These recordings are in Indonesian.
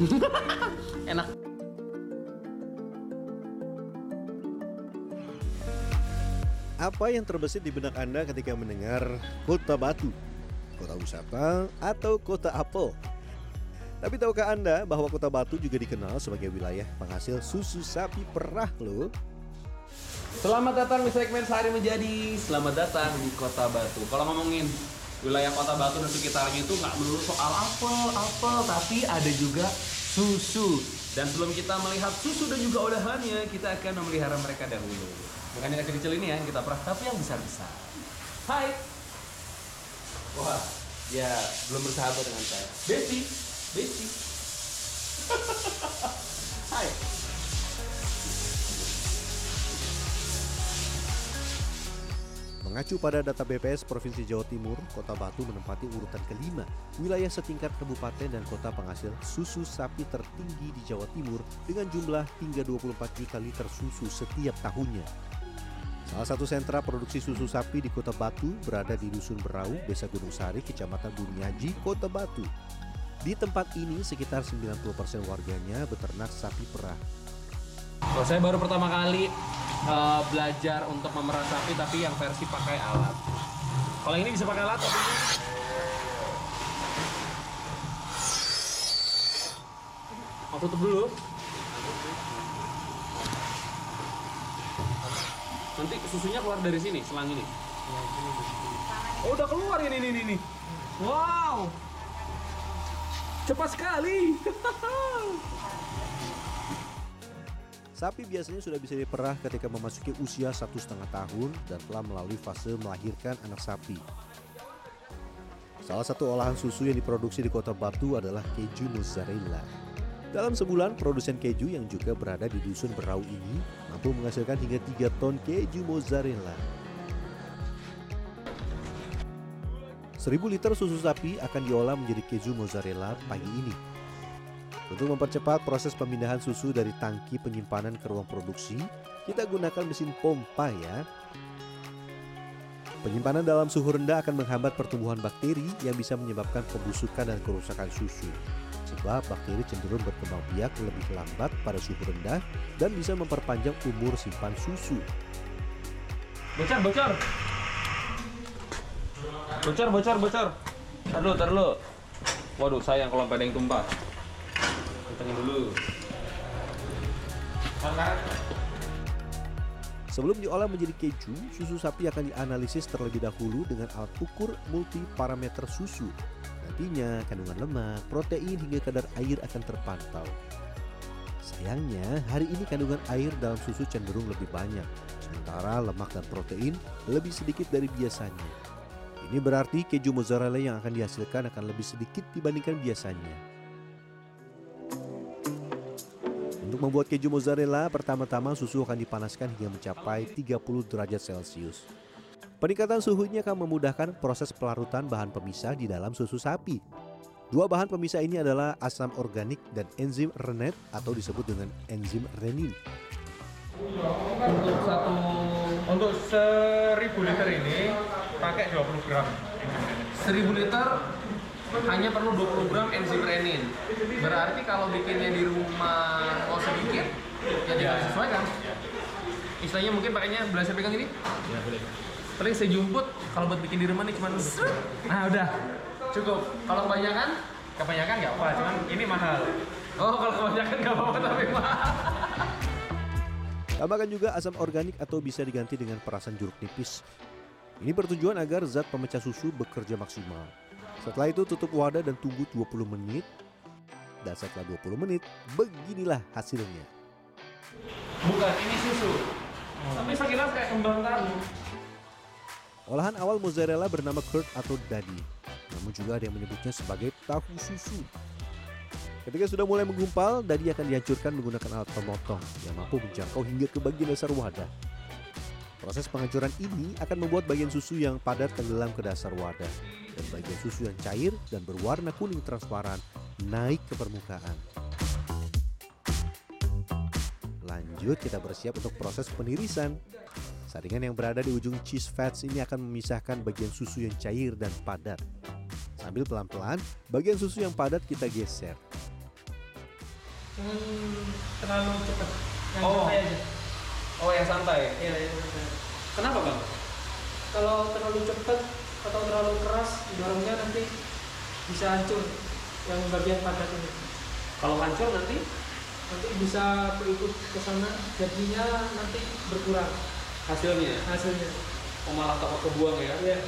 Enak. Apa yang terbesit di benak Anda ketika mendengar Kota Batu, Kota Wisata, atau Kota Apel? Tapi tahukah Anda bahwa Kota Batu juga dikenal sebagai wilayah penghasil susu sapi perah loh? Selamat datang di segmen Sehari Menjadi. Selamat datang di Kota Batu. Kalau ngomongin wilayah Kota Batu dan sekitarnya itu nggak melulu soal apel, apel, tapi ada juga susu. Dan sebelum kita melihat susu dan juga olahannya, kita akan memelihara mereka dahulu. Bukan yang kecil-kecil ini ya, yang kita perah, tapi yang besar-besar. Hai. Wah, ya belum bersahabat dengan saya. Besti, Besti. Mengacu pada data BPS Provinsi Jawa Timur, Kota Batu menempati urutan kelima wilayah setingkat kabupaten dan kota penghasil susu sapi tertinggi di Jawa Timur dengan jumlah hingga 24 juta liter susu setiap tahunnya. Salah satu sentra produksi susu sapi di Kota Batu berada di Dusun Berau, Desa Gunung Sari, Kecamatan Buniaji, Kota Batu. Di tempat ini sekitar 90% warganya beternak sapi perah. Kalau saya baru pertama kali uh, belajar untuk memerah sapi tapi yang versi pakai alat. Kalau ini bisa pakai alat tapi Mau tutup dulu. Nanti susunya keluar dari sini, selang ini. Oh, udah keluar ini ini ini. Wow. Cepat sekali. Sapi biasanya sudah bisa diperah ketika memasuki usia satu setengah tahun dan telah melalui fase melahirkan anak sapi. Salah satu olahan susu yang diproduksi di kota Batu adalah keju mozzarella. Dalam sebulan, produsen keju yang juga berada di dusun Berau ini mampu menghasilkan hingga 3 ton keju mozzarella. 1000 liter susu sapi akan diolah menjadi keju mozzarella pagi ini. Untuk mempercepat proses pemindahan susu dari tangki penyimpanan ke ruang produksi, kita gunakan mesin pompa ya. Penyimpanan dalam suhu rendah akan menghambat pertumbuhan bakteri yang bisa menyebabkan pembusukan dan kerusakan susu. Sebab bakteri cenderung berkembang biak lebih lambat pada suhu rendah dan bisa memperpanjang umur simpan susu. Bocor, bocor. Bocor, bocor, bocor. Tar dulu. Waduh, sayang kalau yang tumpah. Kencengin dulu. Sebelum diolah menjadi keju, susu sapi akan dianalisis terlebih dahulu dengan alat ukur multi parameter susu. Nantinya kandungan lemak, protein hingga kadar air akan terpantau. Sayangnya, hari ini kandungan air dalam susu cenderung lebih banyak, sementara lemak dan protein lebih sedikit dari biasanya. Ini berarti keju mozzarella yang akan dihasilkan akan lebih sedikit dibandingkan biasanya. Untuk membuat keju mozzarella, pertama-tama susu akan dipanaskan hingga mencapai 30 derajat Celcius. Peningkatan suhunya akan memudahkan proses pelarutan bahan pemisah di dalam susu sapi. Dua bahan pemisah ini adalah asam organik dan enzim rennet atau disebut dengan enzim renin. Untuk satu untuk 1000 liter ini pakai 20 gram. 1000 liter hanya perlu 20 gram enzim renin. Berarti kalau bikinnya di rumah mau sedikit, ya tinggal Ya. disesuaikan. Istilahnya mungkin pakainya belah saya pegang ini. Ya boleh. Paling saya jumput kalau buat bikin di rumah nih cuma Nah udah cukup. Kalau kebanyakan, Kebanyakan nggak apa, cuman ini mahal. oh kalau kebanyakan nggak apa-apa tapi mahal. Tambahkan juga asam organik atau bisa diganti dengan perasan jeruk nipis. Ini bertujuan agar zat pemecah susu bekerja maksimal. Setelah itu tutup wadah dan tunggu 20 menit. Dan setelah 20 menit, beginilah hasilnya. Bukan ini susu. Tapi sekilas kayak kembang tahu. Olahan awal mozzarella bernama curd atau dadi. Namun juga ada yang menyebutnya sebagai tahu susu. Ketika sudah mulai menggumpal, dadi akan dihancurkan menggunakan alat pemotong yang mampu menjangkau hingga ke bagian dasar wadah. Proses penghancuran ini akan membuat bagian susu yang padat tenggelam ke dasar wadah dan bagian susu yang cair dan berwarna kuning transparan naik ke permukaan. Lanjut kita bersiap untuk proses penirisan. Saringan yang berada di ujung cheese fats ini akan memisahkan bagian susu yang cair dan padat. Sambil pelan-pelan, bagian susu yang padat kita geser. Jangan terlalu cepat. Yang Oh. aja. Oh, yang santai. Iya, yang santai. Kenapa, Bang? Kalau terlalu cepat atau terlalu keras dorongnya nanti bisa hancur yang bagian padat ini. Kalau hancur nanti Nanti bisa berikut ke sana, jadinya nanti berkurang hasilnya hasilnya. oh, malah takut kebuang ya. Iya,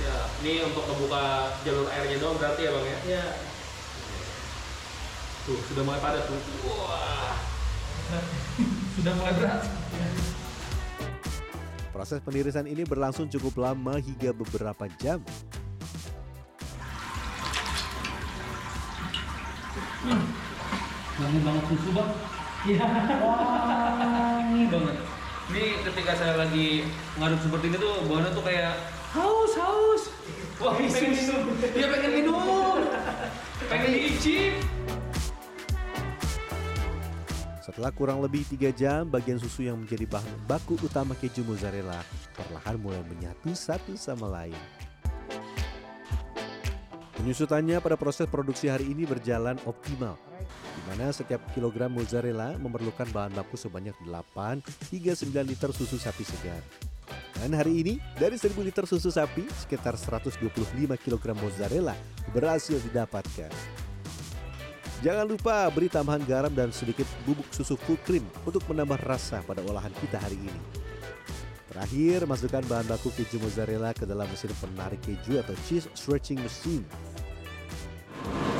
Ya, ini untuk membuka jalur airnya doang berarti ya, Bang ya. iya. Tuh, sudah mulai padat tuh. Wah. Sudah mulai berat. Proses penirisan ini berlangsung cukup lama hingga beberapa jam. Wangi banget susu, Bang. Iya. Wangi banget. Ini ketika saya lagi ngaduk seperti ini tuh baunya tuh kayak haus, haus. Wah, pengen minum. Setelah kurang lebih tiga jam, bagian susu yang menjadi bahan baku utama keju mozzarella perlahan mulai menyatu satu sama lain. Penyusutannya pada proses produksi hari ini berjalan optimal, di mana setiap kilogram mozzarella memerlukan bahan baku sebanyak 8 hingga 9 liter susu sapi segar. Dan hari ini, dari 1000 liter susu sapi, sekitar 125 kg mozzarella berhasil didapatkan. Jangan lupa beri tambahan garam dan sedikit bubuk susu full cream untuk menambah rasa pada olahan kita hari ini. Terakhir, masukkan bahan baku keju mozzarella ke dalam mesin penarik keju atau cheese stretching machine.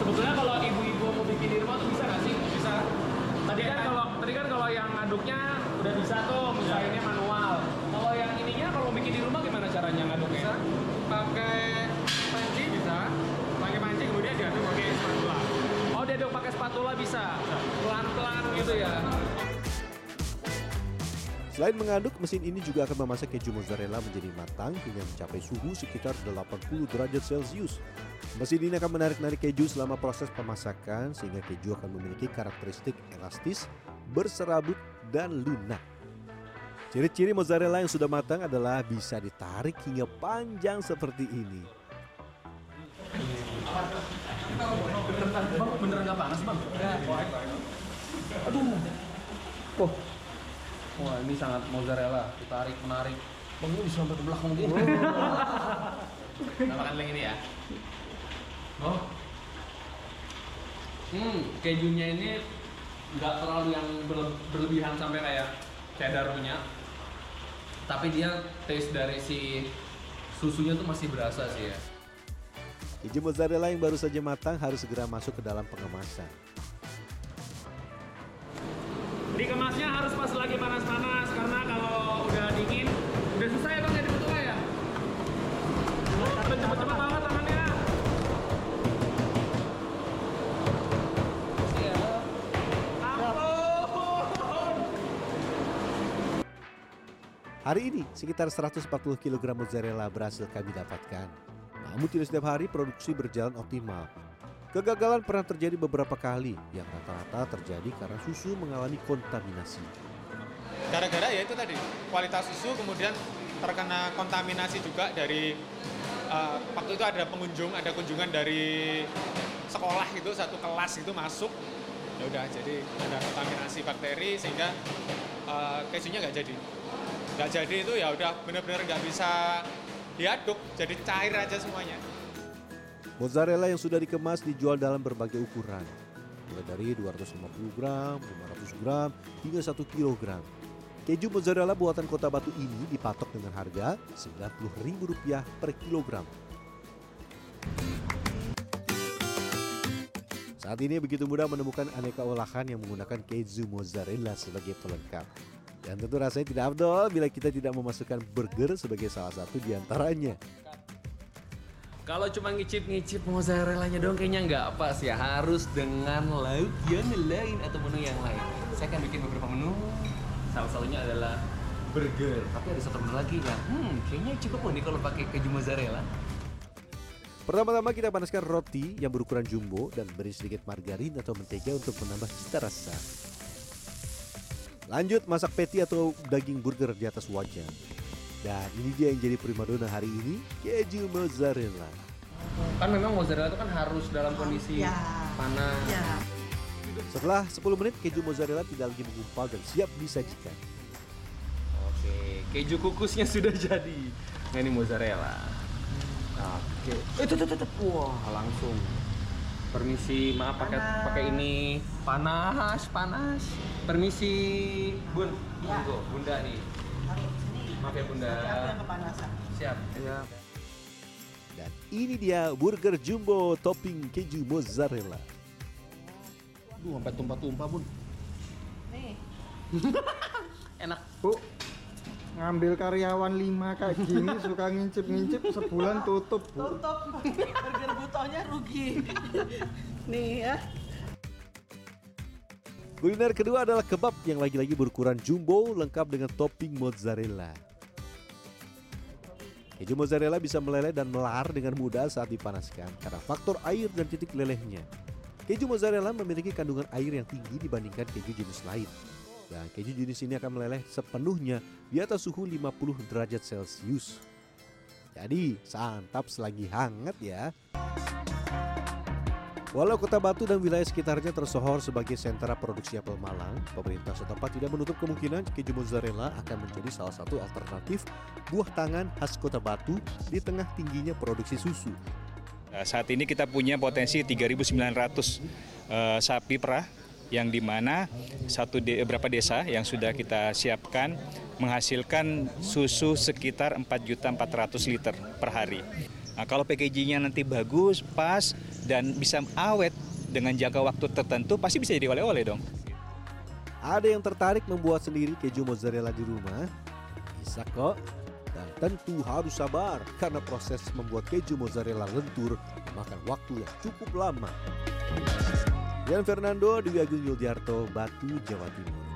Sebetulnya kalau ibu-ibu mau bikin di rumah tuh bisa nggak sih? Bisa. Tadi kan kalau tadi kan kalau yang ngaduknya udah bisa tuh, misalnya manual. Kalau yang ininya kalau bikin di rumah gimana caranya ngaduknya? Bisa pakai panci bisa, pakai panci kemudian diaduk pakai spatula. Oh, diaduk pakai spatula bisa. Pelan-pelan gitu ya. Selain mengaduk, mesin ini juga akan memasak keju mozzarella menjadi matang hingga mencapai suhu sekitar 80 derajat Celcius. Mesin ini akan menarik-narik keju selama proses pemasakan sehingga keju akan memiliki karakteristik elastis, berserabut, dan lunak. Ciri-ciri mozzarella yang sudah matang adalah bisa ditarik hingga panjang seperti ini. Bang, beneran nggak panas, Bang? Aduh. Oh. Wah, ini sangat mozzarella. Ditarik, menarik. Bang, ini sampai ke belakang gini. Kita makan lagi ini ya. Oh. Hmm, kejunya ini nggak terlalu yang berle- berlebihan sampai kayak cheddar punya. Tapi dia taste dari si susunya tuh masih berasa sih ya. Keju mozzarella yang baru saja matang harus segera masuk ke dalam pengemasan. Dikemasnya harus pas lagi panas-panas karena kalau udah dingin udah susah ya bang ya dibetulnya ya. Udah cepet-cepet banget tangannya. Hari ini sekitar 140 kg mozzarella berhasil kami dapatkan. Namun tidak setiap hari produksi berjalan optimal. Kegagalan pernah terjadi beberapa kali yang rata-rata terjadi karena susu mengalami kontaminasi. Gara-gara ya itu tadi kualitas susu kemudian terkena kontaminasi juga dari eh, waktu itu ada pengunjung, ada kunjungan dari sekolah itu satu kelas itu masuk ya udah jadi ada kontaminasi bakteri sehingga eh, kejunya nggak jadi nggak jadi itu ya udah benar-benar nggak bisa diaduk jadi cair aja semuanya Mozzarella yang sudah dikemas dijual dalam berbagai ukuran. Mulai dari 250 gram, 500 gram, hingga 1 kilogram. Keju mozzarella buatan Kota Batu ini dipatok dengan harga Rp90.000 per kilogram. Saat ini begitu mudah menemukan aneka olahan yang menggunakan keju mozzarella sebagai pelengkap. Dan tentu rasanya tidak afdol bila kita tidak memasukkan burger sebagai salah satu di antaranya. Kalau cuma ngicip-ngicip mozzarellanya dong kayaknya nggak pas ya. Harus dengan lauk yang lain atau menu yang lain. Saya akan bikin beberapa menu. Salah satunya adalah burger. Tapi ada satu menu lagi yang, hmm, kayaknya cukup nih kalau pakai keju mozzarella. Pertama-tama kita panaskan roti yang berukuran jumbo dan beri sedikit margarin atau mentega untuk menambah cita rasa. Lanjut masak patty atau daging burger di atas wajan. Dan ini dia yang jadi primadona hari ini, keju mozzarella. Kan memang mozzarella itu kan harus dalam kondisi ya. panas. Ya. Setelah 10 menit, keju mozzarella tidak lagi menggumpal dan siap disajikan. Oke, keju kukusnya sudah jadi. Nah ini mozzarella. Oke. Eh, tuh, tuh, tuh, tuh. Wah, langsung. Permisi, maaf pakai pakai ini panas, panas. Permisi, Bun. Monggo, Bunda nih. Maaf ya Bunda. Siap. Ya. Dan ini dia burger jumbo topping keju mozzarella. Duh, sampai tumpah-tumpah, Bun. Nih, Enak. Bu, ngambil karyawan lima kayak gini suka ngincip-ngincip sebulan tutup bu. tutup. Burger butonya rugi. Nih ya. Kuliner kedua adalah kebab yang lagi-lagi berukuran jumbo lengkap dengan topping mozzarella. Keju mozzarella bisa meleleh dan melar dengan mudah saat dipanaskan karena faktor air dan titik lelehnya. Keju mozzarella memiliki kandungan air yang tinggi dibandingkan keju jenis lain. Dan keju jenis ini akan meleleh sepenuhnya di atas suhu 50 derajat Celcius. Jadi, santap selagi hangat ya. Walau kota Batu dan wilayah sekitarnya tersohor sebagai sentra produksi apel Malang, pemerintah setempat tidak menutup kemungkinan keju mozzarella akan menjadi salah satu alternatif buah tangan khas kota Batu di tengah tingginya produksi susu. Nah, Saat ini kita punya potensi 3.900 eh, sapi perah yang di mana satu de, beberapa desa yang sudah kita siapkan menghasilkan susu sekitar 4.400 liter per hari. Nah, kalau packagingnya nanti bagus, pas, dan bisa awet dengan jangka waktu tertentu, pasti bisa jadi oleh-oleh dong. Ada yang tertarik membuat sendiri keju mozzarella di rumah? Bisa kok. Dan tentu harus sabar karena proses membuat keju mozzarella lentur memakan waktu yang cukup lama. Dian Fernando, Dewi Agung Yuldiarto, Batu, Jawa Timur.